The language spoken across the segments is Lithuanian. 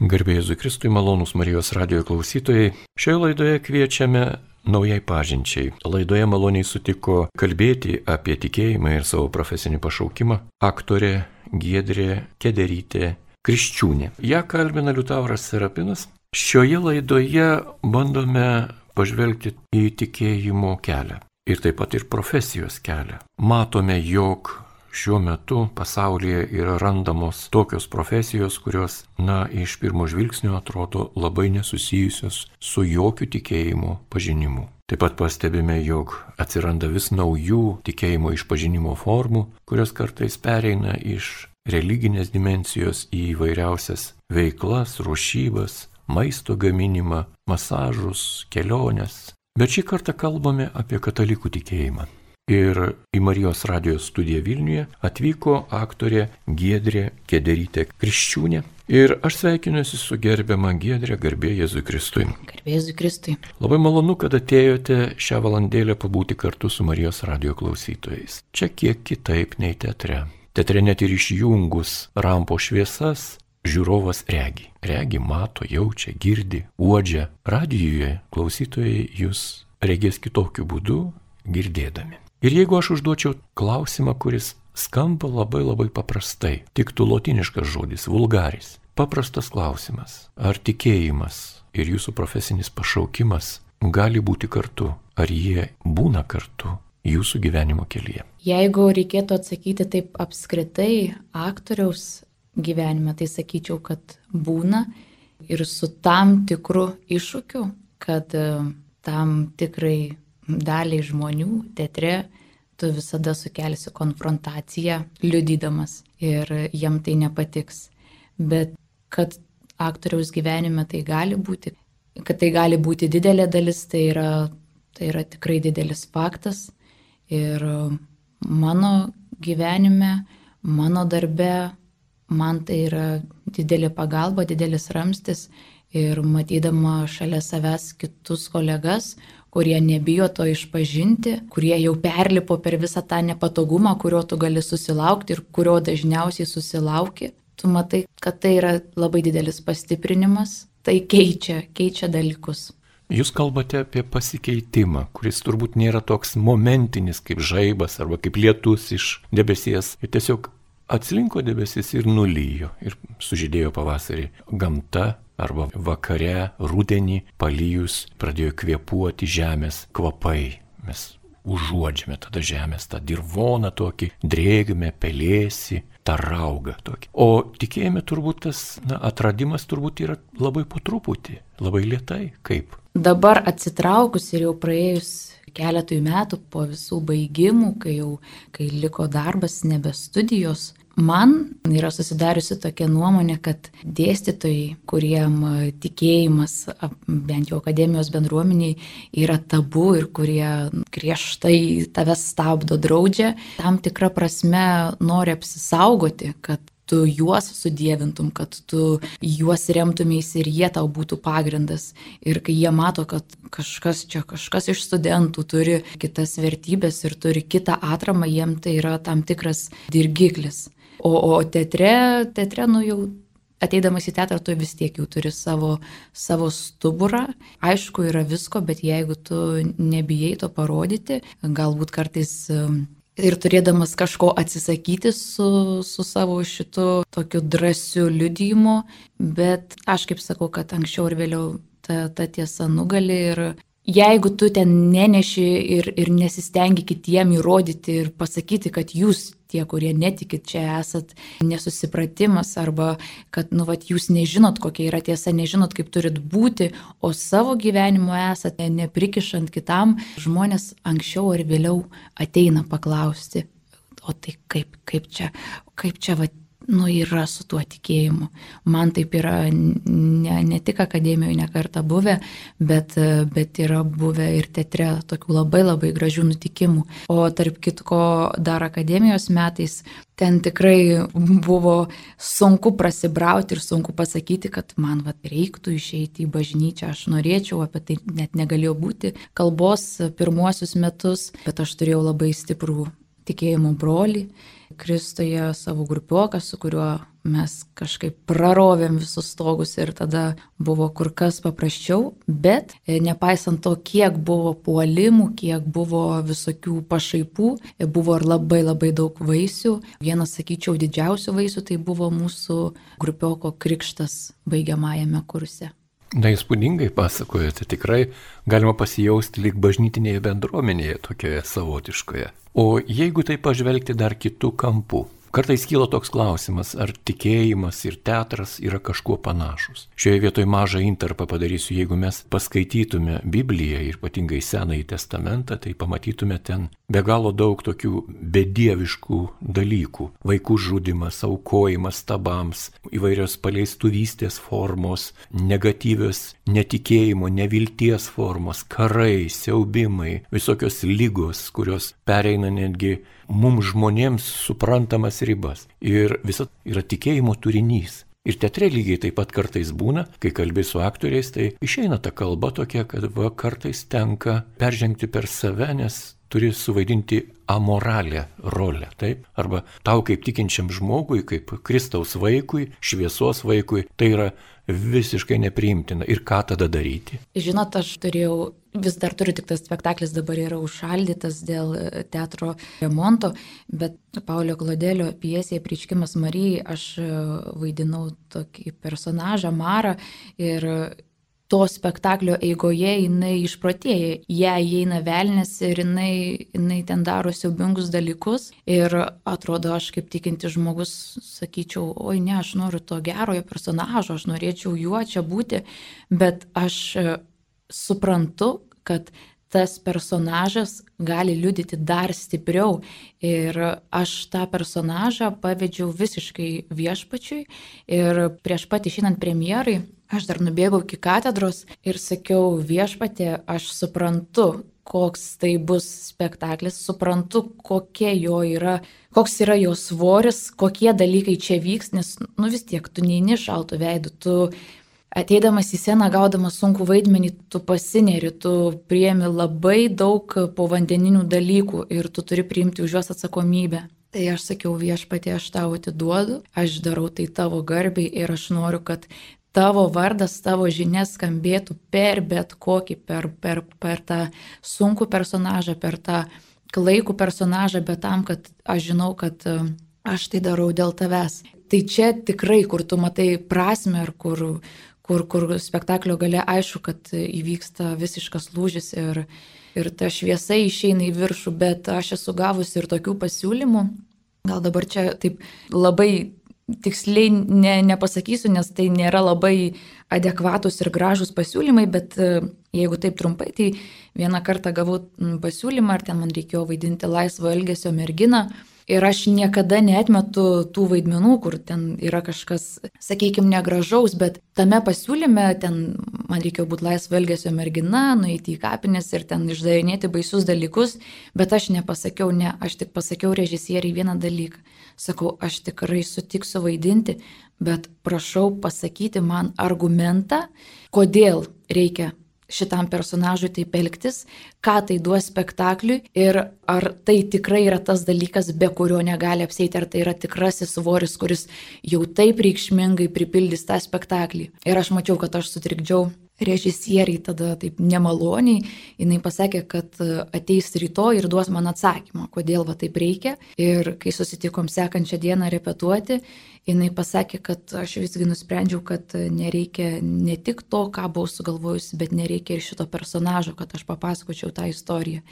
Garbėjai Zukristui malonus Marijos radio klausytojai. Šioje laidoje kviečiame naujai pažinčiai. Laidoje maloniai sutiko kalbėti apie tikėjimą ir savo profesinį pašaukimą aktorė Giedrė Kederytė Kriščiūnė. Ja kalbina Liutauras Serapinas. Šioje laidoje bandome pažvelgti į tikėjimo kelią ir taip pat ir profesijos kelią. Matome, jog šiuo metu pasaulyje yra randamos tokios profesijos, kurios, na, iš pirmo žvilgsnio atrodo labai nesusijusios su jokių tikėjimo pažinimu. Taip pat pastebime, jog atsiranda vis naujų tikėjimo išpažinimo formų, kurios kartais pereina iš religinės dimensijos į įvairiausias veiklas, rušybas, maisto gaminimą, masažus, keliones. Bet šį kartą kalbame apie katalikų tikėjimą. Ir į Marijos radijos studiją Vilniuje atvyko aktorė Giedrė Kederytė Kriščiūnė. Ir aš sveikinuosi su gerbiama Giedrė Garbė Jėzui Kristui. Garbė Jėzui Kristui. Labai malonu, kad atėjote šią valandėlę pabūti kartu su Marijos radio klausytojais. Čia kiek kitaip nei teatre. Teatre net ir išjungus rampo šviesas, žiūrovas regi. Regi, mato, jaučia, girdi, uodžia. Radijoje klausytojai jūs regės kitokiu būdu, girdėdami. Ir jeigu aš užduočiau klausimą, kuris skamba labai labai paprastai, tik tu lotiniškas žodis, vulgaris. Paprastas klausimas. Ar tikėjimas ir jūsų profesinis pašaukimas gali būti kartu? Ar jie būna kartu jūsų gyvenimo kelyje? Jeigu reikėtų atsakyti taip apskritai aktoriaus gyvenime, tai sakyčiau, kad būna ir su tam tikru iššūkiu, kad e, tam tikrai daliai žmonių teatre tu visada sukelsi konfrontaciją, liudydamas ir jam tai nepatiks. Bet kad aktoriaus gyvenime tai gali būti, kad tai gali būti didelė dalis, tai yra, tai yra tikrai didelis faktas. Ir mano gyvenime, mano darbe, man tai yra didelė pagalba, didelis ramstis. Ir matydama šalia savęs kitus kolegas, kurie nebijo to išpažinti, kurie jau perlipo per visą tą nepatogumą, kurio tu gali susilaukti ir kurio dažniausiai susilauki, tu matai, kad tai yra labai didelis pastiprinimas, tai keičia, keičia dalykus. Jūs kalbate apie pasikeitimą, kuris turbūt nėra toks momentinis kaip žaibas arba kaip lietus iš debesies. Ir tiesiog atslinko debesis ir nulyjo ir sužydėjo pavasarį. Gamta arba vakare, rudenį, palyjus, pradėjo kvėpuoti žemės kvapai. Mes užuodžiame tada žemės, tą dirvoną tokį, drėgmę, pelėsi, tą raugą tokį. O tikėjime turbūt tas na, atradimas turbūt yra labai po truputį, labai lietai, kaip. Dabar atsitraukus ir jau praėjus keletui metų po visų baigimų, kai jau kai liko darbas, nebe studijos, Man yra susidariusi tokia nuomonė, kad dėstytojai, kuriem tikėjimas, bent jau akademijos bendruomeniai, yra tabu ir kurie griežtai tave stabdo, draudžia, tam tikrą prasme nori apsisaugoti, kad tu juos sudėvintum, kad tu juos remtumės ir jie tau būtų pagrindas. Ir kai jie mato, kad kažkas čia, kažkas iš studentų turi kitas vertybės ir turi kitą atramą, jiem tai yra tam tikras dirgiklis. O, o teatre, teatre, nu jau ateidamas į teatrą, tu vis tiek jau turi savo, savo stuburą. Aišku, yra visko, bet jeigu tu nebijai to parodyti, galbūt kartais ir turėdamas kažko atsisakyti su, su savo šitu tokiu drąsiu liudijimu, bet aš kaip sakau, kad anksčiau ir vėliau ta, ta tiesa nugali ir jeigu tu ten neneši ir, ir nesistengi kitiem įrodyti ir pasakyti, kad jūs tie, kurie netikit, čia esat nesusipratimas arba kad, nu, vat, jūs nežinot, kokia yra tiesa, nežinot, kaip turit būti, o savo gyvenimo esate neprikišant kitam, žmonės anksčiau ar vėliau ateina paklausti, o tai kaip, kaip čia, kaip čia, vat, nu, yra su tuo tikėjimu. Man taip yra ne, ne tik akademijoje nekarta buvę, bet, bet yra buvę ir teatre tokių labai labai gražių nutikimų. O tarp kitko dar akademijos metais ten tikrai buvo sunku prasibrauti ir sunku pasakyti, kad man vat, reiktų išeiti į bažnyčią. Aš norėčiau, apie tai net negalėjau būti kalbos pirmuosius metus, bet aš turėjau labai stiprų tikėjimo brolį Kristuje savo grupioką, su kuriuo mes kažkaip prarovėm visus stogus ir tada buvo kur kas paprasčiau, bet e, nepaisant to, kiek buvo puolimų, kiek buvo visokių pašaipų, e, buvo ir labai labai daug vaisių. Vienas, sakyčiau, didžiausių vaisių tai buvo mūsų grupioko krikštas baigiamajame kurse. Na, įspūdingai pasakojate, tikrai galima pasijausti lyg bažnytinėje bendruomenėje tokioje savotiškoje. O jeigu tai pažvelgti dar kitų kampų, Kartais kyla toks klausimas, ar tikėjimas ir teatras yra kažkuo panašus. Šioje vietoje mažą interpą padarysiu, jeigu mes paskaitytume Bibliją ir ypatingai Senąjį testamentą, tai pamatytume ten be galo daug tokių bedieviškų dalykų. Vaikų žudimas, aukojimas tabams, įvairios paleistuvystės formos, negatyvios netikėjimo, nevilties formos, karai, siaubimai, visokios lygos, kurios pereina netgi mums žmonėms suprantamas ribas. Ir visa yra tikėjimo turinys. Ir teatre lygiai taip pat kartais būna, kai kalbė su aktoriais, tai išeina ta kalba tokia, kad va kartais tenka peržengti per save, nes turi suvaidinti amoralę rolę, taip? Arba tau kaip tikinčiam žmogui, kaip Kristaus vaikui, šviesos vaikui, tai yra visiškai nepriimtina. Ir ką tada daryti? Žinot, aš turėjau, vis dar turiu tik tas spektaklis dabar yra užšaldytas dėl e, teatro remonto, bet Paulio Klodelio pjesėje Prieškimas Marijai aš e, vaidinau tokį personažą Marą ir to spektaklio eigoje jinai išprotėja, ją įeina velnės ir jinai, jinai ten daro siaubingus dalykus ir atrodo aš kaip tikinti žmogus sakyčiau, oi ne, aš noriu to gerojo personažo, aš norėčiau juo čia būti, bet aš e, suprantu, kad tas personažas gali liudyti dar stipriau. Ir aš tą personažą pavedžiau visiškai viešpačiui. Ir prieš pat išinant premjerai, aš dar nubėgau iki katedros ir sakiau viešpatė, aš suprantu, koks tai bus spektaklis, suprantu, kokia jo yra, koks yra jo svoris, kokie dalykai čia vyks, nes, nu vis tiek, tu neini šaltų veidų, tu Ateidamas į sceną, gaudamas sunku vaidmenį, tu pasineri, tu priemi labai daug povandeninių dalykų ir tu turi priimti už juos atsakomybę. Tai aš sakiau viešpatė, aš tau atiduodu, aš darau tai tavo garbiai ir aš noriu, kad tavo vardas, tavo žinias skambėtų per bet kokį, per, per, per tą sunkų personažą, per tą klaikų personažą, bet tam, kad aš žinau, kad e, aš tai darau dėl tavęs. Tai čia tikrai, kur tu matai prasme ir kur, kur, kur spektaklio gale aišku, kad įvyksta visiškas lūžis ir, ir ta šviesa išeina į viršų, bet aš esu gavusi ir tokių pasiūlymų. Gal dabar čia taip labai tiksliai ne, nepasakysiu, nes tai nėra labai adekvatus ir gražus pasiūlymai, bet e, jeigu taip trumpai, tai vieną kartą gavau pasiūlymą, ar ten man reikėjo vaidinti laisvo elgesio merginą Ir aš niekada neatmetu tų vaidmenų, kur ten yra kažkas, sakykime, negražaus, bet tame pasiūlyme ten man reikėjo būti laisvo elgesio mergina, nueiti į kapines ir ten išdarinėti baisius dalykus, bet aš nepasakiau ne, aš tik pasakiau režisieriai vieną dalyką. Sakau, aš tikrai sutiksiu vaidinti, bet prašau pasakyti man argumentą, kodėl reikia šitam personažui taip elgtis, ką tai duos spektakliui ir ar tai tikrai yra tas dalykas, be kurio negali apsėti, ar tai yra tikrasis svoris, kuris jau taip reikšmingai pripildys tą spektaklį. Ir aš mačiau, kad aš sutrikdžiau režisieriai tada taip nemaloniai, jinai pasakė, kad ateis rytoj ir duos man atsakymą, kodėl va taip reikia. Ir kai susitikom sekančią dieną repetuoti, jinai pasakė, kad aš visgi nusprendžiau, kad nereikia ne tik to, ką buvau sugalvojusi, bet nereikia ir šito personažo, kad aš papasakočiau tą istoriją.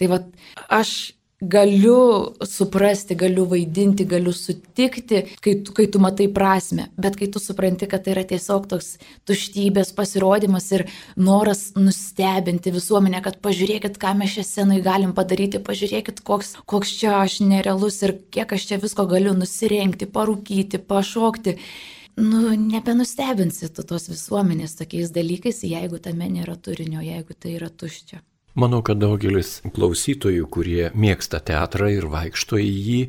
Tai vad aš galiu suprasti, galiu vaidinti, galiu sutikti, kai tu, kai tu matai prasme, bet kai tu supranti, kad tai yra tiesiog toks tuštybės pasirodymas ir noras nustebinti visuomenę, kad pažiūrėkit, ką mes šią sceną galim padaryti, pažiūrėkit, koks, koks čia aš nerealus ir kiek aš čia visko galiu nusirengti, parūkyti, pašokti. Nu, nebenustebinsi tu tos visuomenės tokiais dalykais, jeigu tame nėra turinio, jeigu tai yra tuščia. Manau, kad daugelis klausytojų, kurie mėgsta teatrą ir vaikšto į jį,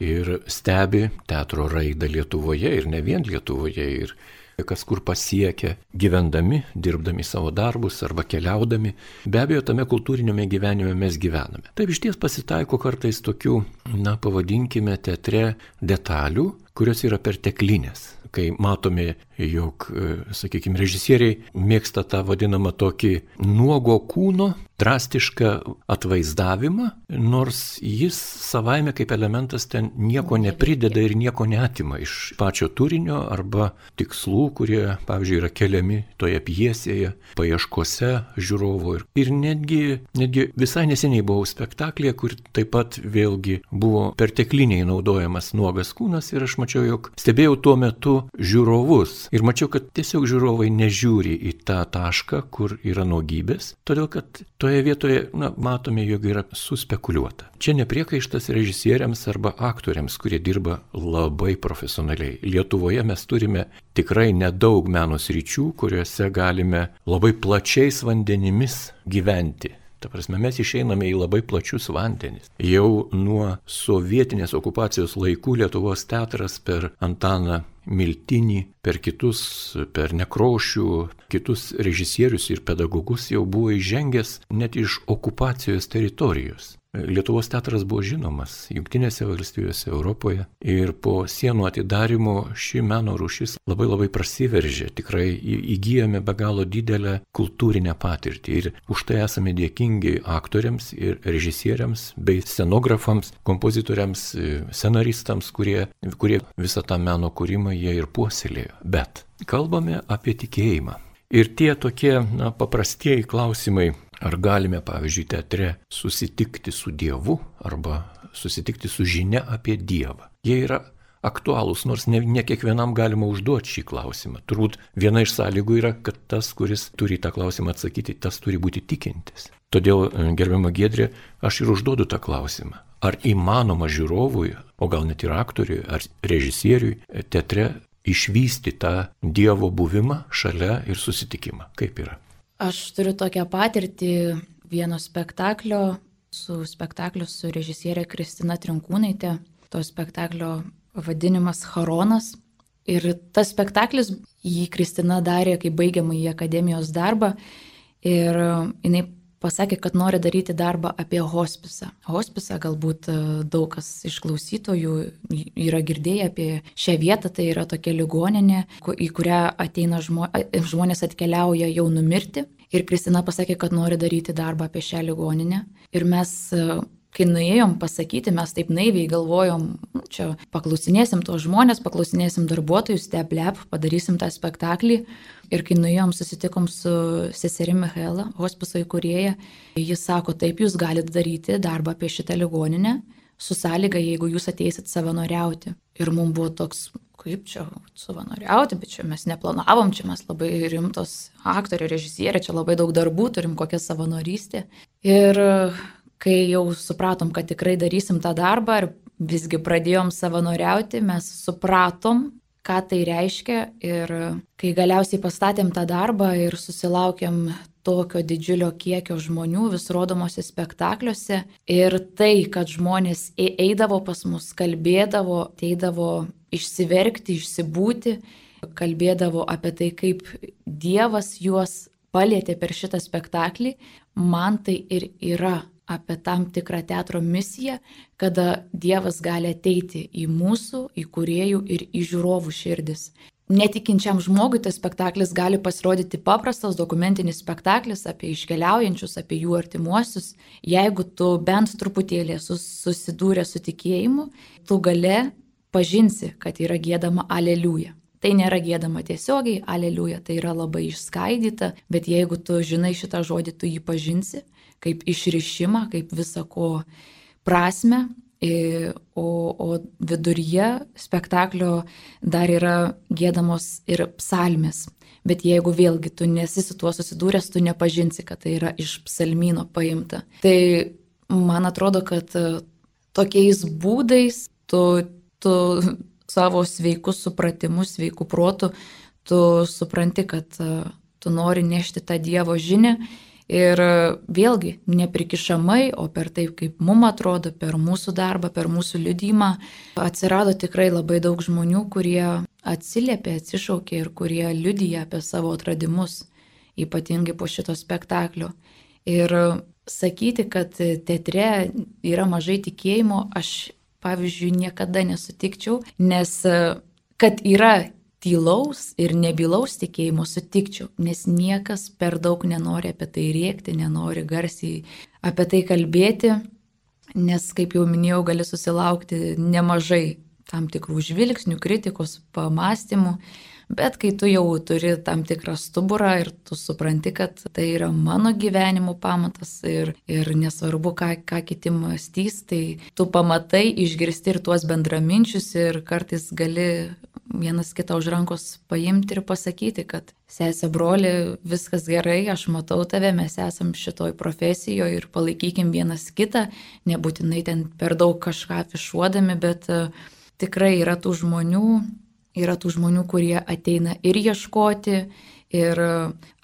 ir stebi teatro raidą Lietuvoje ir ne vien Lietuvoje. Ir kas kur pasiekia, gyvendami, dirbdami savo darbus arba keliaudami. Be abejo, tame kultūrinėme gyvenime mes gyvename. Taip iš ties pasitaiko kartais tokių, na, pavadinkime, teatre detalių, kurios yra perteklinės kai matome, jog, sakykime, režisieriai mėgsta tą vadinamą tokį nuogo kūno drastišką atvaizdavimą, nors jis savaime kaip elementas ten nieko neprideda ir nieko neatima iš pačio turinio arba tikslų, kurie, pavyzdžiui, yra keliami toje pjesėje, paieškose žiūrovo. Ir netgi, netgi visai neseniai buvau spektaklėje, kur taip pat vėlgi buvo pertekliniai naudojamas nuogas kūnas ir aš mačiau, jog stebėjau tuo metu žiūrovus ir mačiau, kad tiesiog žiūrovai nežiūri į tą tašką, kur yra nuogybės, todėl kad to toje vietoje na, matome, jog yra suspekuliuota. Čia nepriekaištas režisieriams arba aktoriams, kurie dirba labai profesionaliai. Lietuvoje mes turime tikrai nedaug menos ryčių, kuriuose galime labai plačiais vandenimis gyventi. Ta prasme, mes išeiname į labai plačius vandenis. Jau nuo sovietinės okupacijos laikų Lietuvos teatras per Antaną Miltinį, per kitus, per Nekrošių, kitus režisierius ir pedagogus jau buvo įžengęs net iš okupacijos teritorijos. Lietuvos teatras buvo žinomas Junktinėse valstijose, Europoje ir po sienų atidarimo ši meno rušis labai labai prasiveržė, tikrai įgyjome be galo didelę kultūrinę patirtį ir už tai esame dėkingi aktoriams ir režisieriams bei scenografams, kompozitoriams, scenaristams, kurie, kurie visą tą meno kūrimą jie ir puoselėjo. Bet kalbame apie tikėjimą. Ir tie tokie na, paprastieji klausimai, ar galime, pavyzdžiui, teatre susitikti su Dievu arba susitikti su žinia apie Dievą. Jie yra aktualūs, nors ne, ne kiekvienam galima užduoti šį klausimą. Turbūt viena iš sąlygų yra, kad tas, kuris turi tą klausimą atsakyti, tas turi būti tikintis. Todėl, gerbiama Gedrė, aš ir užduodu tą klausimą. Ar įmanoma žiūrovui, o gal net ir aktoriui ar režisieriui teatre išvysti tą Dievo buvimą šalia ir susitikimą. Kaip yra? Aš turiu tokią patirtį vieno spektaklio su spektakliu su režisierė Kristina Trinkūnaitė. To spektaklio vadinimas Haronas. Ir tas spektaklis jį Kristina darė, kai baigiamą į akademijos darbą. Ir jinai pasakė, kad nori daryti darbą apie hospisą. Hospisą galbūt e, daug kas iš klausytojų yra girdėję apie šią vietą, tai yra tokia ligoninė, į kurią ateina žmo, žmonės atkeliauja jau numirti. Ir Kristina pasakė, kad nori daryti darbą apie šią ligoninę. Ir mes e, kai nuėjom pasakyti, mes taip naiviai galvojom, nu, čia paklausinėsim tos žmonės, paklausinėsim darbuotojus, steblep, padarysim tą spektaklį. Ir kai nuėjom, susitikom su seserimi Michaela, hospiso įkūrėja, jis sako, taip, jūs galite daryti darbą apie šitą ligoninę, su sąlyga, jeigu jūs ateisit savanoriauti. Ir mums buvo toks, kaip čia savanoriauti, bet čia mes neplanavom, čia mes labai rimtos aktoriai, režisieriai, čia labai daug darbų turim, kokią savanorystę. Ir kai jau supratom, kad tikrai darysim tą darbą ir visgi pradėjom savanoriauti, mes supratom, ką tai reiškia ir kai galiausiai pastatėm tą darbą ir susilaukėm tokio didžiulio kiekio žmonių vis rodomose spektakliuose ir tai, kad žmonės eidavo pas mus, kalbėdavo, teidavo išsiverkti, išsibūti, kalbėdavo apie tai, kaip Dievas juos palėtė per šitą spektaklį, man tai ir yra apie tam tikrą teatro misiją, kada Dievas gali ateiti į mūsų, į kuriejų ir į žiūrovų širdis. Netikinčiam žmogui tas spektaklis gali pasirodyti paprastas dokumentinis spektaklis apie iškeliaujančius, apie jų artimuosius. Jeigu tu bent truputėlį susidūrė su tikėjimu, tu gale pažinsi, kad yra gėdama aleliuja. Tai nėra gėdama tiesiogiai, aleliuja, tai yra labai išskaidyta, bet jeigu tu žinai šitą žodį, tu jį pažinsi kaip išrišimą, kaip visako prasme, o, o viduryje spektaklio dar yra gėdamos ir psalmės. Bet jeigu vėlgi tu nesi su tuo susidūręs, tu nepažinsi, kad tai yra iš psalmino paimta. Tai man atrodo, kad e, tokiais būdais tu, tu savo sveikus supratimus, sveikų protų, tu supranti, kad e, tu nori nešti tą Dievo žinę Ir vėlgi, neprikišamai, o per taip, kaip mums atrodo, per mūsų darbą, per mūsų liudymą, atsirado tikrai labai daug žmonių, kurie atsiliepė, atsišaukė ir kurie liudyja apie savo atradimus, ypatingai po šito spektaklio. Ir sakyti, kad teatre yra mažai tikėjimo, aš pavyzdžiui niekada nesutikčiau, nes kad yra tylaus ir nebylaus tikėjimo sutikčiau, nes niekas per daug nenori apie tai rėkti, nenori garsiai apie tai kalbėti, nes, kaip jau minėjau, gali susilaukti nemažai tam tikrų žvilgsnių, kritikos, pamastymų, bet kai tu jau turi tam tikrą stuburą ir tu supranti, kad tai yra mano gyvenimo pamatas ir, ir nesvarbu, ką, ką kiti mąstys, tai tu pamatai, išgirsti ir tuos bendraminčius ir kartais gali vienas kitą už rankos paimti ir pasakyti, kad sesė broli, viskas gerai, aš matau tave, mes esam šitoj profesijoje ir palaikykim vienas kitą, nebūtinai ten per daug kažką afišuodami, bet uh, tikrai yra tų žmonių, yra tų žmonių, kurie ateina ir ieškoti, ir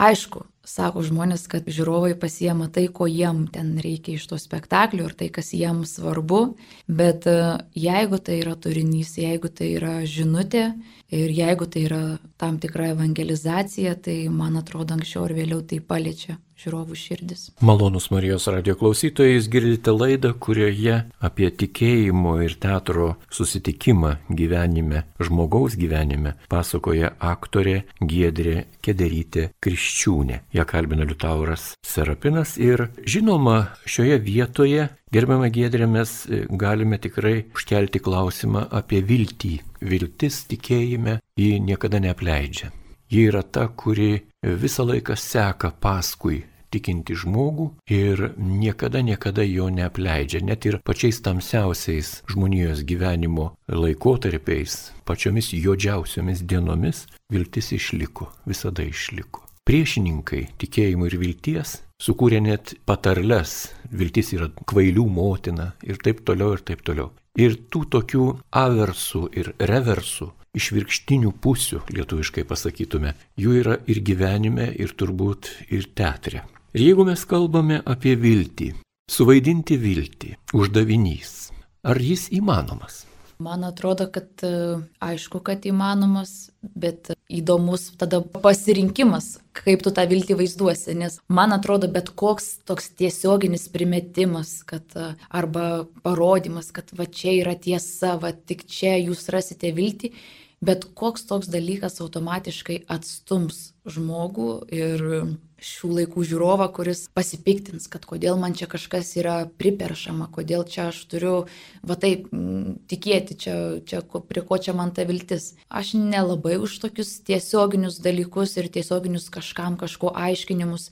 aišku, sako žmonės, kad žiūrovai pasiema tai, ko jiem ten reikia iš to spektaklio ir tai, kas jiem svarbu, bet jeigu tai yra turinys, jeigu tai yra žinutė ir jeigu tai yra tam tikra evangelizacija, tai man atrodo anksčiau ar vėliau tai paliečia žiūrovų širdis. Malonus Marijos radio klausytojai, jūs girdite laidą, kurioje apie tikėjimo ir teatro susitikimą gyvenime, žmogaus gyvenime, pasakoja aktorė Giedrė Kederytė Kriščiūnė. Ja kalbina Liutauras Serapinas ir žinoma, šioje vietoje Gerbiamą Giedrę mes galime tikrai užkelti klausimą apie viltį. Viltis tikėjime ji niekada neapleidžia. Ji yra ta, kuri visą laiką seka paskui tikinti žmogų ir niekada, niekada jo neapleidžia. Net ir pačiais tamsiausiais žmonijos gyvenimo laikotarpiais, pačiomis juodžiausiomis dienomis viltis išliko, visada išliko. Priešininkai tikėjimo ir vilties sukūrė net patarles, viltis yra kvailių motina ir taip toliau ir taip toliau. Ir tų tokių aversų ir reversų išvirkštinių pusių, lietuviškai pasakytume, jų yra ir gyvenime, ir turbūt ir teatre. Ir jeigu mes kalbame apie viltį, suvaidinti viltį, uždavinys, ar jis įmanomas? Man atrodo, kad e, aišku, kad įmanomas, bet įdomus tada pasirinkimas, kaip tu tą viltį vaizduosi, nes man atrodo, bet koks toks tiesioginis primetimas, kad e, arba parodimas, kad va čia yra tiesa, va tik čia jūs rasite viltį, bet koks toks dalykas automatiškai atstums žmogų ir šių laikų žiūrovą, kuris pasipiktins, kad kodėl man čia kažkas yra priperšama, kodėl čia aš turiu, va taip, tikėti, čia, čia prie ko čia man ta viltis. Aš nelabai už tokius tiesioginius dalykus ir tiesioginius kažkam kažko aiškinimus,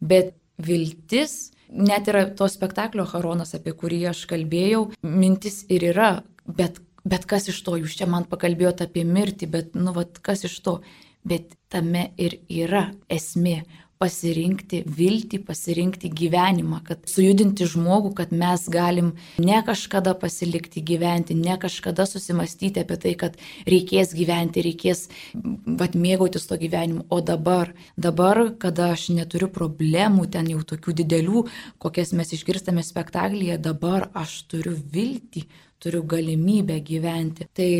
bet viltis, net yra to spektaklio Haronas, apie kurį aš kalbėjau, mintis ir yra, bet, bet kas iš to, jūs čia man pakalbėjote apie mirtį, bet, nu, va, kas iš to, bet tame ir yra esmė pasirinkti viltį, pasirinkti gyvenimą, kad sujudinti žmogų, kad mes galim ne kažkada pasilikti gyventi, ne kažkada susimastyti apie tai, kad reikės gyventi, reikės vat, mėgautis to gyvenimu, o dabar, dabar, kada aš neturiu problemų, ten jau tokių didelių, kokias mes išgirstame spektaklyje, dabar aš turiu viltį, turiu galimybę gyventi. Tai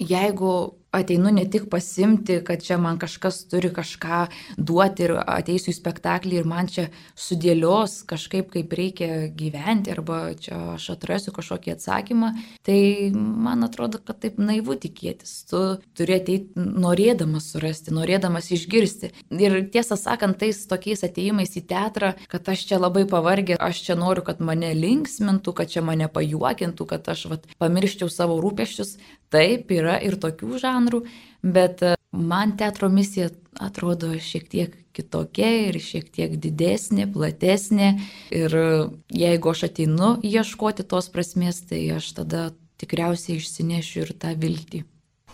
jeigu ateinu ne tik pasimti, kad čia man kažkas turi kažką duoti ir ateisiu į spektaklį ir man čia sudėlios kažkaip, kaip reikia gyventi arba čia aš atrasiu kažkokį atsakymą, tai man atrodo, kad taip naivu tikėtis. Tu turi ateiti norėdamas surasti, norėdamas išgirsti. Ir tiesą sakant, tais tokiais ateimais į teatrą, kad aš čia labai pavargę, aš čia noriu, kad mane linksmintų, kad čia mane pajuokintų, kad aš vat, pamirščiau savo rūpeščius, taip yra ir tokių žanrų bet e, man teatro misija atrodo šiek tiek kitokia ir šiek tiek didesnė, platesnė. Ir e, jeigu aš ateinu ieškoti tos prasmės, tai aš tada tikriausiai išsinešiu ir tą viltį.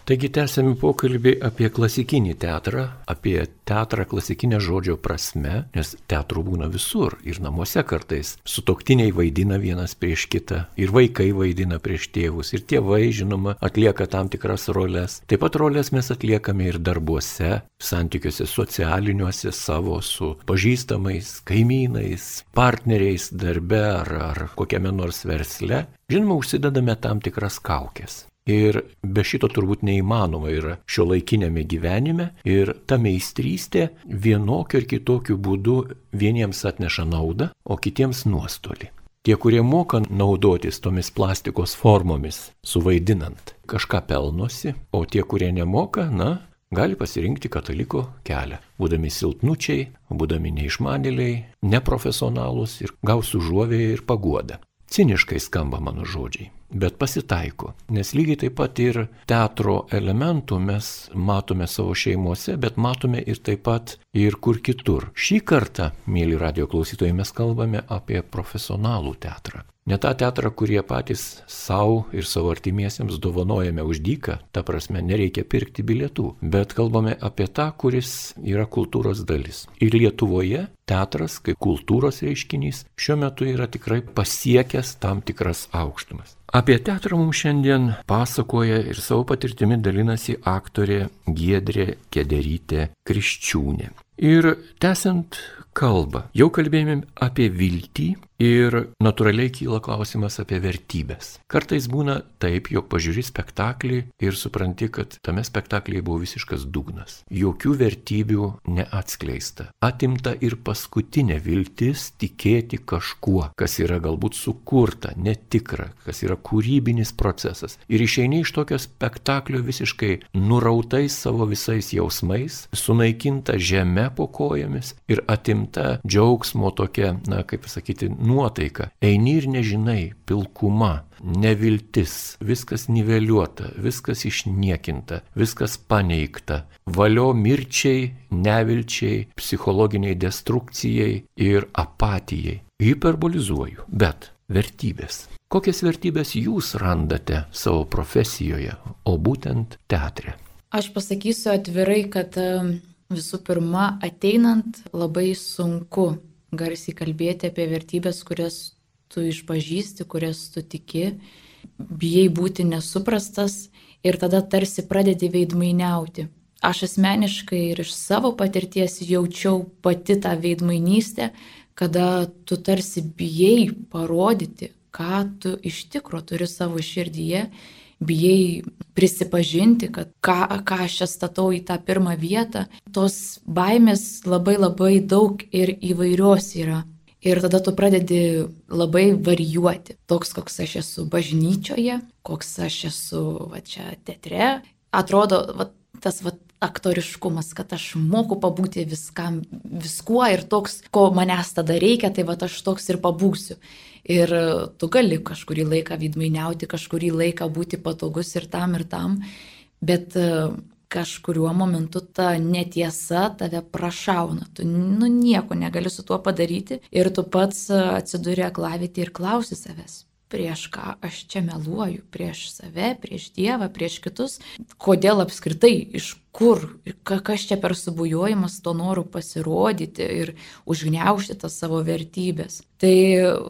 Taigi tęsėme pokalbį apie klasikinį teatrą, apie teatrą klasikinę žodžio prasme, nes teatrų būna visur ir namuose kartais. Sutoktiniai vaidina vienas prieš kitą, ir vaikai vaidina prieš tėvus, ir tėvai, žinoma, atlieka tam tikras roles. Taip pat roles mes atliekame ir darbuose, santykiuose socialiniuose savo su pažįstamais, kaimynais, partneriais darbe ar, ar kokiame nors versle. Žinoma, užsidedame tam tikras kaukės. Ir be šito turbūt neįmanoma yra šio laikinėme gyvenime ir ta meistrystė vienokiu ir kitokiu būdu vieniems atneša naudą, o kitiems nuostolį. Tie, kurie moka naudotis tomis plastikos formomis, suvaidinant, kažką pelnosi, o tie, kurie nemoka, na, gali pasirinkti kataliko kelią, būdami silpnučiai, būdami neišmanėliai, neprofesionalūs ir gaus užuovėją ir paguodą. Ciniškai skamba mano žodžiai, bet pasitaiko, nes lygiai taip pat ir teatro elementų mes matome savo šeimuose, bet matome ir taip pat ir kur kitur. Šį kartą, mėly radio klausytojai, mes kalbame apie profesionalų teatrą. Ne tą teatrą, kurie patys savo ir savo artimiesiems dovanojame už dyką, ta prasme nereikia pirkti bilietų, bet kalbame apie tą, kuris yra kultūros dalis. Ir Lietuvoje teatras kaip kultūros reiškinys šiuo metu yra tikrai pasiekęs tam tikras aukštumas. Apie teatrą mums šiandien pasakoja ir savo patirtimi dalinasi aktorė Giedrė Kederytė Kriščiūnė. Ir tęsiant kalbą, jau kalbėjome apie viltį ir natūraliai kyla klausimas apie vertybės. Kartais būna taip, jog pažiūri spektaklį ir supranti, kad tame spektaklyje buvo visiškas dugnas. Jokių vertybių neatskleista. Atimta ir paskutinė viltis tikėti kažkuo, kas yra galbūt sukurta, netikra, kas yra kūrybinis procesas. Ir išeini iš tokio spektaklio visiškai nurautais savo visais jausmais, sunaikinta žemė po kojomis ir atimta džiaugsmo tokia, na kaip pasakyti, nuotaika. Eini ir nežinai, pilkuma, neviltis, viskas niveliuota, viskas išniekinta, viskas paneigta. Valio mirčiai, nevilčiai, psichologiniai destrukcijai ir apatijai. Hiperbolizuoju, bet vertybės. Kokias vertybės jūs randate savo profesijoje, o būtent teatre? Aš pasakysiu atvirai, kad visų pirma, ateinant labai sunku garsiai kalbėti apie vertybės, kurias tu išpažįsti, kurias tu tiki, bijai būti nesuprastas ir tada tarsi pradedi veidmainiauti. Aš asmeniškai ir iš savo patirties jaučiau pati tą veidmainystę, kada tu tarsi bijai parodyti, ką tu iš tikro turi savo širdyje bijai prisipažinti, kad ką, ką aš čia statau į tą pirmą vietą. Tos baimės labai labai daug ir įvairios yra. Ir tada tu pradedi labai varijuoti. Toks, koks aš esu bažnyčioje, koks aš esu va čia teatre. Atrodo, va, tas va, aktoriškumas, kad aš moku pabūti viskam, viskuo ir toks, ko manęs tada reikia, tai va aš toks ir pabūsiu. Ir tu gali kažkurį laiką vidmainiauti, kažkurį laiką būti patogus ir tam ir tam, bet e, kažkuriuo momentu ta netiesa tave prašauna, tu nu, nieko negali su tuo padaryti ir tu pats atsiduri aklavyti ir klausi savęs prieš ką aš čia meluoju, prieš save, prieš Dievą, prieš kitus, kodėl apskritai, iš kur, kas čia per subujojimas to noru pasirodyti ir užgneušti tas savo vertybės. Tai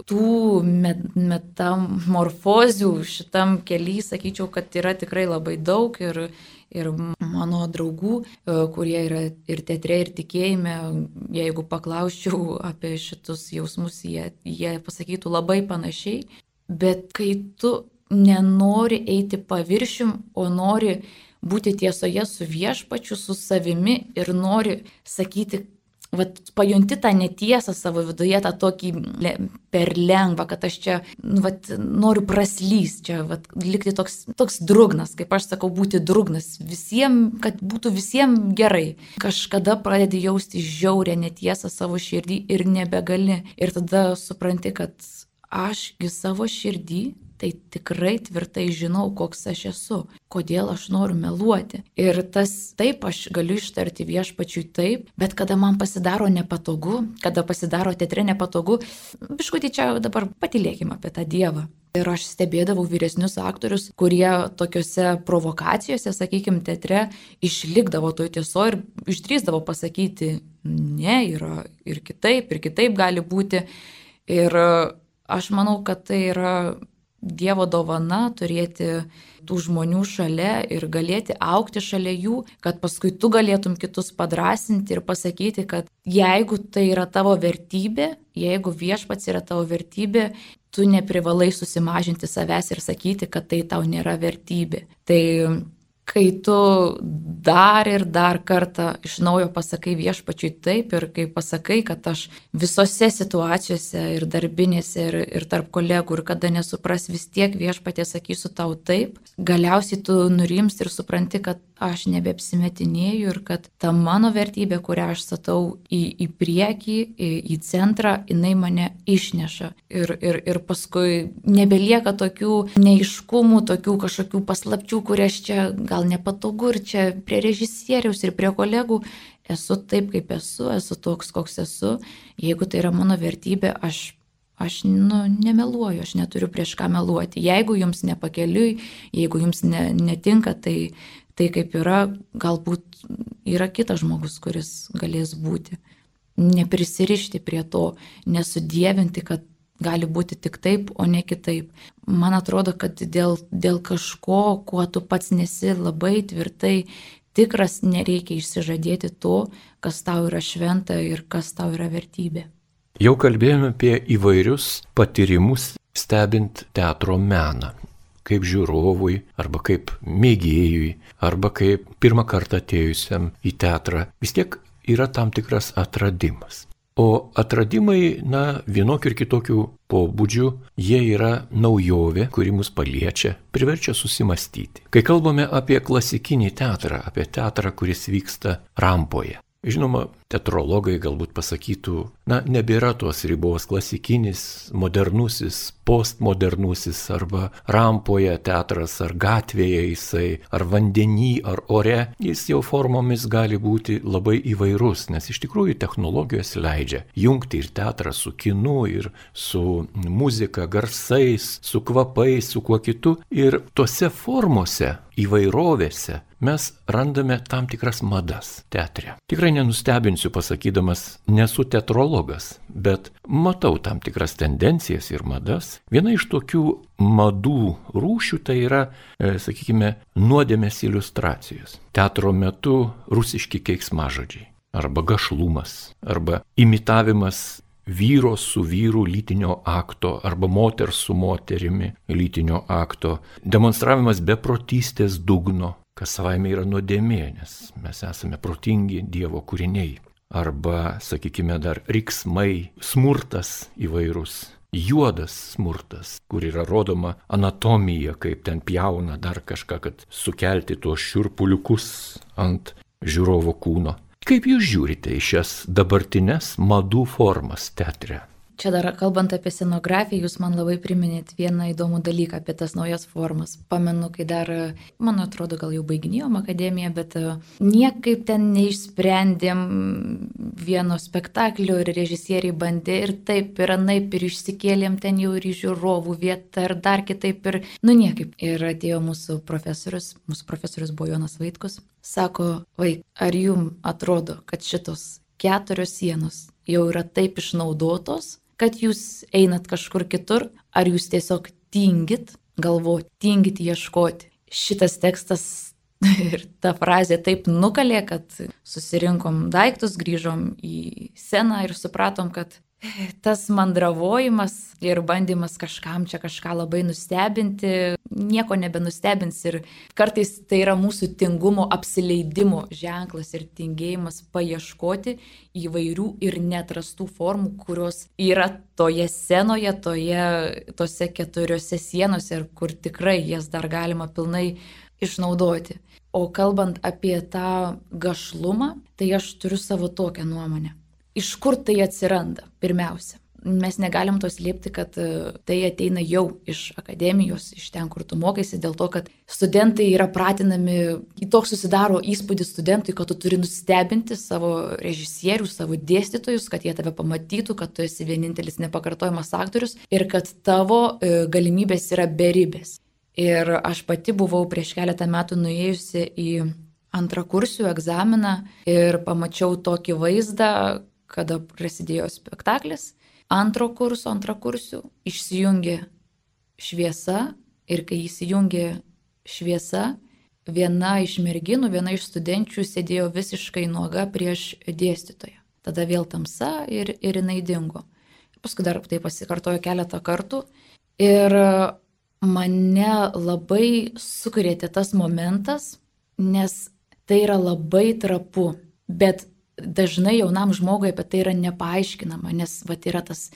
tų metamorfozių šitam keliui, sakyčiau, kad yra tikrai labai daug ir ir mano draugų, e, kurie yra ir teatre, ir tikėjime, jeigu paklausčiau apie šitus jausmus, jie, jie pasakytų labai panašiai. Bet kai tu nenori eiti paviršium, o nori būti tiesoje su viešpačiu, su savimi ir nori sakyti, vat, pajunti tą netiesą savo viduje, tą tokį le, per lengvą, kad aš čia nu, vat, noriu praslys, čia vat, likti toks, toks drugnas, kaip aš sakau, būti drugnas, visiems, kad būtų visiems gerai. Kažkada pradedi jausti žiaurę netiesą savo širdį ir nebegali. Ir tada supranti, kad ašgi savo širdį tai tikrai tvirtai žinau, koks aš esu, kodėl aš noriu meluoti. Ir tas taip aš galiu ištarti viešpačiui taip, bet kada man pasidaro nepatogu, kada pasidaro teatre nepatogu, biškutį čia dabar patilėkime apie tą Dievą. Ir aš stebėdavau vyresnius aktorius, kurie tokiuose provokacijose, sakykime, teatre išlikdavo toj tieso ir išdrįsdavo pasakyti, ne, yra ir kitaip, ir kitaip gali būti. Ir aš manau, kad tai yra Dievo dovana turėti tų žmonių šalia ir galėti aukti šalia jų, kad paskui tu galėtum kitus padrasinti ir pasakyti, kad jeigu tai yra tavo vertybė, jeigu viešpats yra tavo vertybė, tu neprivalai susimažinti savęs ir sakyti, kad tai tau nėra vertybė. Tai kai tu dar ir dar kartą iš naujo pasakai viešpačiui taip ir kai pasakai, kad aš visose situacijose ir darbinėse ir, ir tarp kolegų ir kada nesupras vis tiek viešpatė sakysiu tau taip, galiausiai tu nurims ir supranti, kad aš nebeapsimetinėju ir kad ta mano vertybė, kurią aš statau į, į priekį, į, į centrą, jinai mane išneša. Ir, ir, ir paskui nebelieka tokių neiškumų, tokių kažkokių paslapčių, kurias čia gal nepatogu ir čia prie režisieriaus ir prie kolegų. Esu taip, kaip esu, esu toks, koks esu. Jeigu tai yra mano vertybė, aš Aš nu, nemeluoju, aš neturiu prieš ką meluoti. Jeigu jums nepakeliui, jeigu jums ne, netinka, tai, tai kaip yra, galbūt yra kitas žmogus, kuris galės būti. Neprisirišti prie to, nesudėvinti, kad gali būti tik taip, o ne kitaip. Man atrodo, kad dėl, dėl kažko, kuo tu pats nesi labai tvirtai tikras, nereikia išsižadėti to, kas tau yra šventa ir kas tau yra vertybė. Jau kalbėjome apie įvairius patyrimus stebint teatro meną kaip žiūrovui, arba kaip mėgėjui, arba kaip pirmą kartą atėjusiam į teatrą, vis tiek yra tam tikras atradimas. O atradimai, na, vienokių ir kitokių pobūdžių, jie yra naujovė, kuri mus paliečia, priverčia susimastyti. Kai kalbame apie klasikinį teatrą, apie teatrą, kuris vyksta rampoje, Žinoma, teatrologai galbūt pasakytų, na, nebėra tos ribos klasikinis, modernusis, postmodernusis arba rampoje teatras ar gatvėje jisai, ar vandenį, ar ore, jis jau formomis gali būti labai įvairus, nes iš tikrųjų technologijos leidžia jungti ir teatrą su kinu, ir su muzika, garsais, su kvapais, su kuo kitu. Ir tuose formose įvairovėse mes randame tam tikras madas teatre. Tikrai nenustebinsiu pasakydamas, nesu teatrologas, bet matau tam tikras tendencijas ir madas. Viena iš tokių madų rūšių tai yra, e, sakykime, nuodėmės iliustracijos. Teatro metu rusiški keiksmažodžiai. Arba gašlumas, arba imitavimas vyro su vyru lytinio akto arba moters su moterimi lytinio akto, demonstravimas beprotystės dugno, kas savaime yra nuodėmė, nes mes esame protingi Dievo kūriniai. Arba, sakykime, dar riksmai, smurtas įvairus, juodas smurtas, kur yra rodoma anatomija, kaip ten pjauna dar kažką, kad sukelti tuos šiurpuliukus ant žiūrovo kūno. Kaip jūs žiūrite į šias dabartines madų formas teatre? Čia dar kalbant apie scenografiją, jūs man labai priminėt vieną įdomų dalyką apie tas naujas formas. Pamenu, kai dar, man atrodo, gal jau baiginėjom akademiją, bet e, niekaip ten neišsprendėm vieno spektaklio ir režisieriai bandė ir taip ir anaip ir išsikėlėm ten jau ir žiūrovų vietą ir dar kitaip ir, nu niekaip. Ir atėjo mūsų profesorius, mūsų profesorius buvo Jonas Vaitkus, sako, vaik, ar jum atrodo, kad šitos keturios sienos jau yra taip išnaudotos, kad jūs einat kažkur kitur, ar jūs tiesiog tingit galvoti, tingit ieškoti. Šitas tekstas ir ta frazė taip nukalė, kad susirinkom daiktus, grįžom į sceną ir supratom, kad tas mandravojimas ir bandymas kažkam čia kažką labai nustebinti, nieko nebenustebins ir kartais tai yra mūsų tingumo apsileidimo ženklas ir tingėjimas paieškoti įvairių ir netrastų formų, kurios yra toje scenoje, toje, tose keturiose sienose ir kur tikrai jas dar galima pilnai išnaudoti. O kalbant apie tą gašlumą, tai aš turiu savo tokią nuomonę iš kur tai atsiranda pirmiausia. mes negalim to slėpti, kad e, tai ateina jau iš akademijos, iš ten, kur tu mokaisi, dėl to, kad studentai yra pratinami, į toks susidaro įspūdis studentui, kad tu turi nustebinti savo režisierių, savo dėstytojus, kad jie tave pamatytų, kad tu esi vienintelis nepakartojamas aktorius ir kad tavo e, galimybės yra beribės. Ir aš pati buvau prieš keletą metų nuėjusi į antrą kursių egzaminą ir pamačiau tokį vaizdą, kada prasidėjo spektaklis. Antro kurso, antrą kursių išsijungė šviesa ir kai įsijungė šviesa, viena iš merginų, viena iš studenčių sėdėjo visiškai nuoga prieš dėstytoją. Tada vėl tamsa ir, ir jinai dingo. Paskui dar tai pasikartojo keletą kartų. Ir mane labai sukrėtė tas momentas, nes tai yra labai trapu, bet dažnai jaunam žmogui apie tai yra nepaaiškinama, nes va yra tas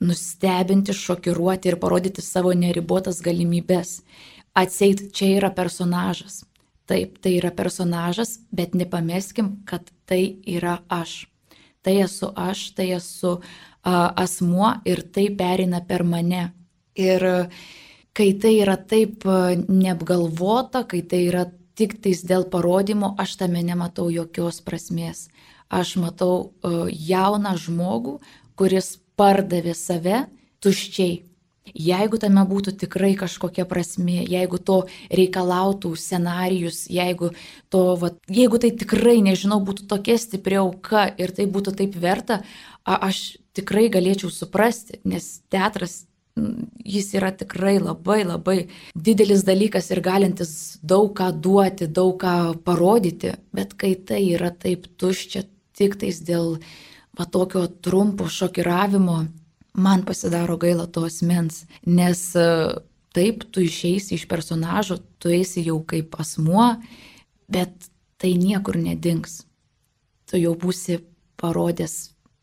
nustebinti, šokiruoti ir parodyti savo neribotas galimybės. Atseit, čia yra personažas. Taip, tai yra personažas, bet nepameskim, kad tai yra aš. Tai esu aš, tai esu a, asmuo ir tai perina per mane. Ir kai tai yra taip neapgalvota, kai tai yra tik tais dėl parodymo, aš tame nematau jokios prasmės aš matau e, jauną žmogų, kuris pardavė save tuščiai. Jeigu tame būtų tikrai kažkokia prasme, jeigu to reikalautų scenarius, jeigu, to, va, jeigu tai tikrai, nežinau, būtų tokia stipri auka ir tai būtų taip verta, aš tikrai galėčiau suprasti, nes teatras jis yra tikrai labai labai didelis dalykas ir galintis daug ką duoti, daug ką parodyti, bet kai tai yra taip tuščia, tik tais dėl va tokio trumpo šokiravimo, man pasidaro gaila to asmens, nes e, taip tu išeisi iš personažo, tu esi jau kaip asmuo, bet tai niekur nedings. Tu jau būsi parodęs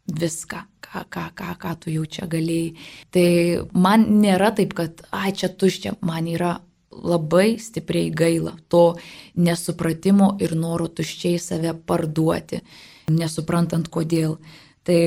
viską, ką, ką, ką, ką tu jau čia galėjai. Tai man nėra taip, kad, ai, čia tuščia, man yra labai stipriai gaila to nesupratimo ir noro tuščiai save parduoti nesuprantant kodėl. Tai,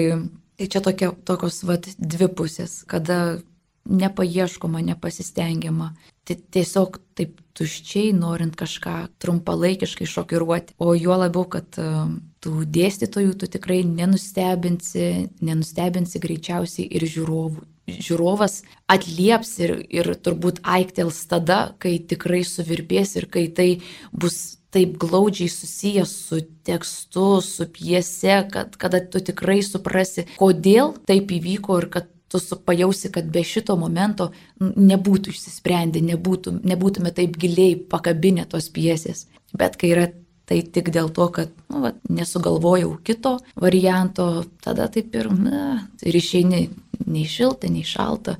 tai čia tokia, tokios vat, dvi pusės, kada nepaieškoma, nepasistengiama. Tiesiog taip tuščiai, norint kažką trumpalaikiškai šokiruoti. O juo labiau, kad uh, tų dėstytojų tu tikrai nenustebinsi, nenustebinsi greičiausiai ir žiūrovų. Žiūrovas atlieps ir, ir turbūt aiktels tada, kai tikrai suvirbės ir kai tai bus taip glaudžiai susijęs su tekstu, su piese, kad kada tu tikrai suprasi, kodėl taip įvyko ir kad tu pajausi, kad be šito momento nebūtų išsisprendę, nebūtų, nebūtume taip giliai pakabinę tos piesės. Bet kai yra tai tik dėl to, kad nu, va, nesugalvojau kito varianto, tada taip ir, na, ir išeini nei šilta, nei šalta,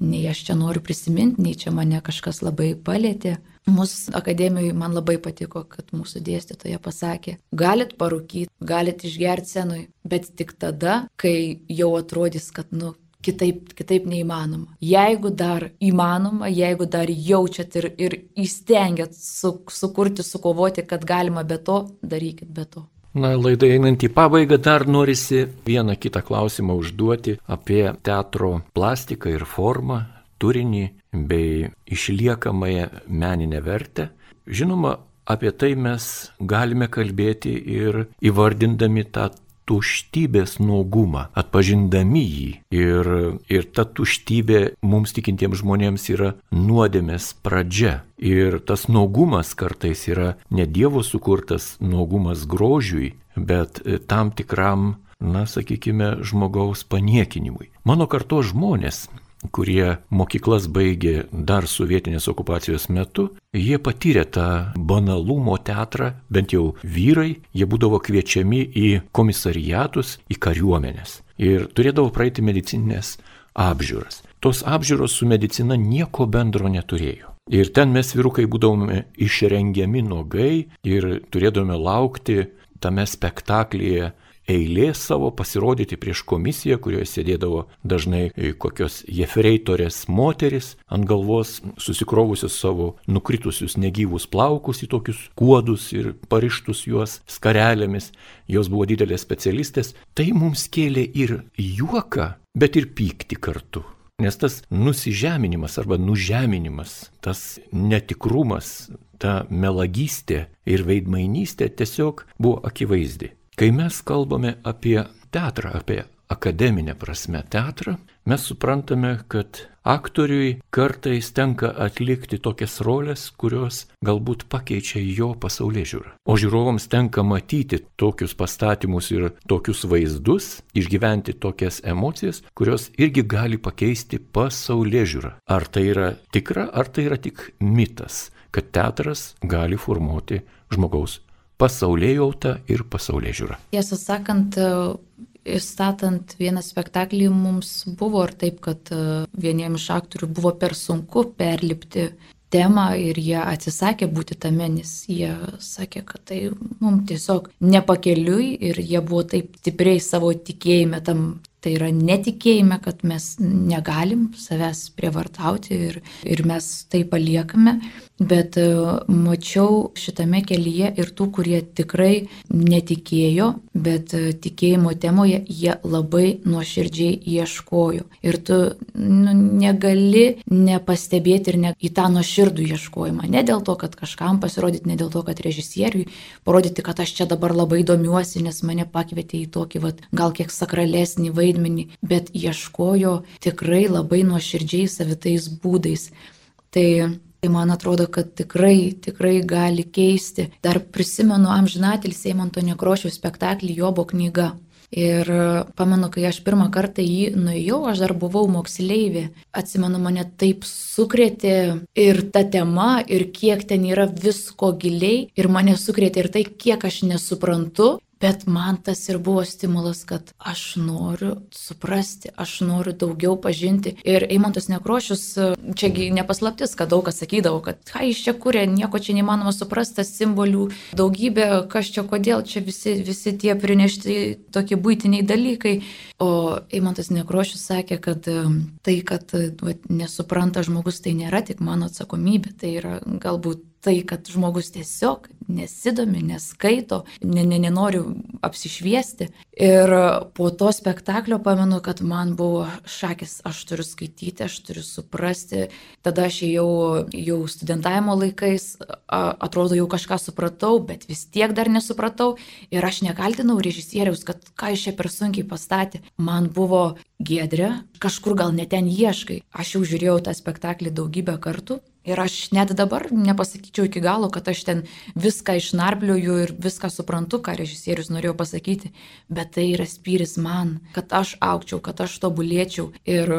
nei aš čia noriu prisiminti, nei čia mane kažkas labai palėtė. Mūsų akademijoje man labai patiko, kad mūsų dėstytoja pasakė, galit parūkyti, galit išgerti senui, bet tik tada, kai jau atrodys, kad, nu, kitaip, kitaip neįmanoma. Jeigu dar įmanoma, jeigu dar jaučiat ir, ir įstengiat su, sukurti, sukovoti, kad galima be to, darykit be to. Na, laidai einant į pabaigą dar norisi vieną kitą klausimą užduoti apie teatro plastiką ir formą, turinį bei išliekamąją meninę vertę. Žinoma, apie tai mes galime kalbėti ir įvardindami tą tuštybės nuogumą, atpažindami jį. Ir, ir ta tuštybė mums tikintiems žmonėms yra nuodėmės pradžia. Ir tas nuogumas kartais yra ne Dievo sukurtas nuogumas grožiui, bet tam tikram, na, sakykime, žmogaus paniekinimui. Mano karto žmonės kurie mokyklas baigė dar sovietinės okupacijos metu, jie patyrė tą banalumo teatrą, bent jau vyrai, jie būdavo kviečiami į komisariatus, į kariuomenės ir turėdavo praeiti medicinės apžiūras. Tos apžiūros su medicina nieko bendro neturėjo. Ir ten mes vyrukai būdavome išrengiami nuogai ir turėdavome laukti tame spektaklyje eilės savo pasirodyti prieš komisiją, kurioje sėdėdavo dažnai kokios jefreitorės moteris ant galvos susikrovusios savo nukritusius negyvus plaukus į tokius kuodus ir parištus juos skarelėmis. Jos buvo didelės specialistės. Tai mums kėlė ir juoką, bet ir pykti kartu. Nes tas nusižeminimas arba nužeminimas, tas netikrumas, ta melagystė ir veidmainystė tiesiog buvo akivaizdi. Kai mes kalbame apie teatrą, apie akademinę prasme teatrą, mes suprantame, kad aktoriui kartais tenka atlikti tokias rolės, kurios galbūt pakeičia jo pasaulyje žiūrą. O žiūrovams tenka matyti tokius pastatymus ir tokius vaizdus, išgyventi tokias emocijas, kurios irgi gali pakeisti pasaulyje žiūrą. Ar tai yra tikra, ar tai yra tik mitas, kad teatras gali formuoti žmogaus pasaulyje jautą ir pasaulyje žiūrą. Tiesą sakant, statant vieną spektaklį mums buvo ir taip, kad e, vieniems iš aktorių buvo per sunku perlipti temą ir jie atsisakė būti tame, nes jie sakė, kad tai mums tiesiog nepakeliui ir jie buvo taip stipriai savo tikėjime tam Tai yra netikėjime, kad mes negalim savęs prievartauti ir, ir mes tai paliekame, bet e, mačiau šitame kelyje ir tų, kurie tikrai netikėjo, bet e, tikėjimo temoje jie labai nuoširdžiai ieškojo. Ir tu nu, negali nepastebėti ir ne, į tą nuoširdų ieškojimą. Ne dėl to, kad kažkam pasirodyti, ne dėl to, kad režisieriui parodyti, kad aš čia dabar labai domiuosi, nes mane pakvietė į tokį, vat, gal kiek sakralesnį vaidmenį bet ieškojo tikrai labai nuoširdžiai savitais būdais. Tai Tai man atrodo, kad tikrai, tikrai gali keisti. Dar prisimenu amžinatelį Seimonto Nekrošiaus spektaklį Jobo knyga. Ir pamenu, kai aš pirmą kartą jį nuėjau, aš dar buvau moksleivė. Atsimenu, mane taip sukrėtė ir ta tema, ir kiek ten yra visko giliai, ir mane sukrėtė ir tai, kiek aš nesuprantu, Bet man tas ir buvo stimulas, kad aš noriu suprasti, aš noriu daugiau pažinti. Ir Eimantas Nekrošius, čiagi nepaslaptis, kad daug kas sakydavo, kad ką iš čia kūrė, nieko čia neįmanoma suprasti, simbolių daugybė, kas čia kodėl, čia visi, visi tie prinešti tokie būtiniai dalykai. O Eimantas Nekrošius sakė, kad tai, kad va, nesupranta žmogus, tai nėra tik mano atsakomybė, tai yra galbūt tai, kad žmogus tiesiog nesidomi, neskaito, ne, ne, nenori apsišviesti. Ir po to spektaklio pamenu, kad man buvo šakis, aš turiu skaityti, aš turiu suprasti. Tada aš jau, jau studentavimo laikais, atrodo, jau kažką supratau, bet vis tiek dar nesupratau. Ir aš nekaltinau režisieriaus, kad ką iš čia per sunkiai pastatė. Man buvo gėdrė, kažkur gal neten ieškai. Aš jau žiūrėjau tą spektaklį daugybę kartų Ir aš net dabar nepasakyčiau iki galo, kad aš ten viską išnarpliuoju ir viską suprantu, ką režisierius norėjo pasakyti, bet tai yra spyris man, kad aš aukčiau, kad aš tobulėčiau. Ir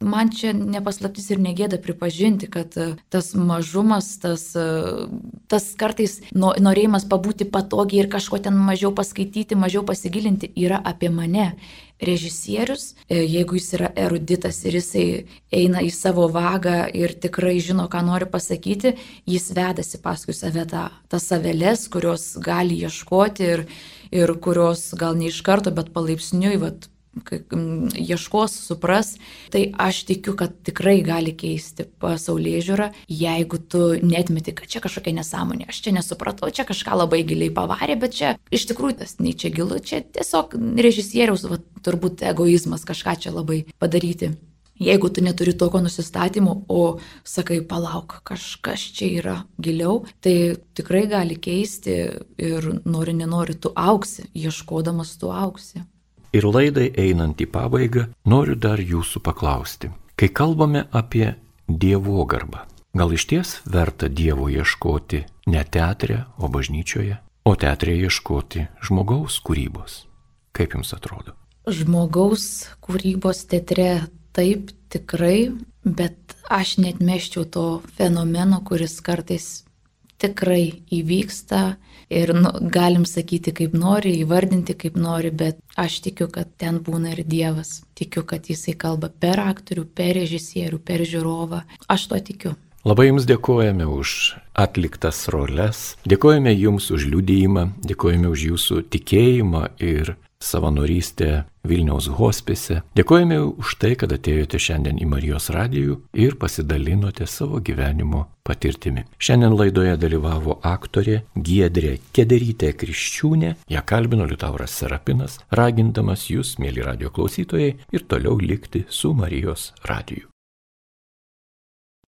man čia nepaslaptis ir negėda pripažinti, kad tas mažumas, tas, tas kartais norėjimas pabūti patogiai ir kažko ten mažiau paskaityti, mažiau pasigilinti yra apie mane režisierius, e, jeigu jis yra eruditas ir jisai eina į savo vagą ir tikrai žino, ką nori pasakyti, jis vedasi paskui save tą, tas savelės, kurios gali ieškoti ir, ir kurios gal ne iš karto, bet palaipsniui vat, ieškos, supras, tai aš tikiu, kad tikrai gali keisti pasaulyje žiūrą, jeigu tu netmeti, kad čia kažkokia nesąmonė, aš čia nesupratau, čia kažką labai giliai pavarė, bet čia iš tikrųjų tas nei čia gilu, čia tiesiog režisieriaus, va, turbūt egoizmas kažką čia labai padaryti. Jeigu tu neturi tokio nusistatymo, o sakai, palauk, kažkas čia yra giliau, tai tikrai gali keisti ir nori, nenori, tu auksi, ieškodamas tu auksi. Ir laidai einant į pabaigą noriu dar jūsų paklausti. Kai kalbame apie Dievo garbą, gal iš ties verta Dievo ieškoti ne teatre, o bažnyčioje, o teatre ieškoti žmogaus kūrybos? Kaip jums atrodo? Žmogaus kūrybos teatre taip tikrai, bet aš net meščiau to fenomeno, kuris kartais tikrai įvyksta ir nu, galim sakyti kaip nori, įvardinti kaip nori, bet aš tikiu, kad ten būna ir Dievas. Tikiu, kad Jisai kalba per aktorių, per režisierių, per žiūrovą. Aš to tikiu. Labai Jums dėkojame už atliktas roles, dėkojame Jums už liūdėjimą, dėkojame už Jūsų tikėjimą ir savanorystę Vilniaus hospise. Dėkojame už tai, kad atėjote šiandien į Marijos radijų ir pasidalinote savo gyvenimo patirtimi. Šiandien laidoje dalyvavo aktorė Giedrė Kederytė Kriščiūnė, ją kalbino Liutauras Serapinas, ragindamas jūs, mėly radio klausytojai, ir toliau likti su Marijos radiju.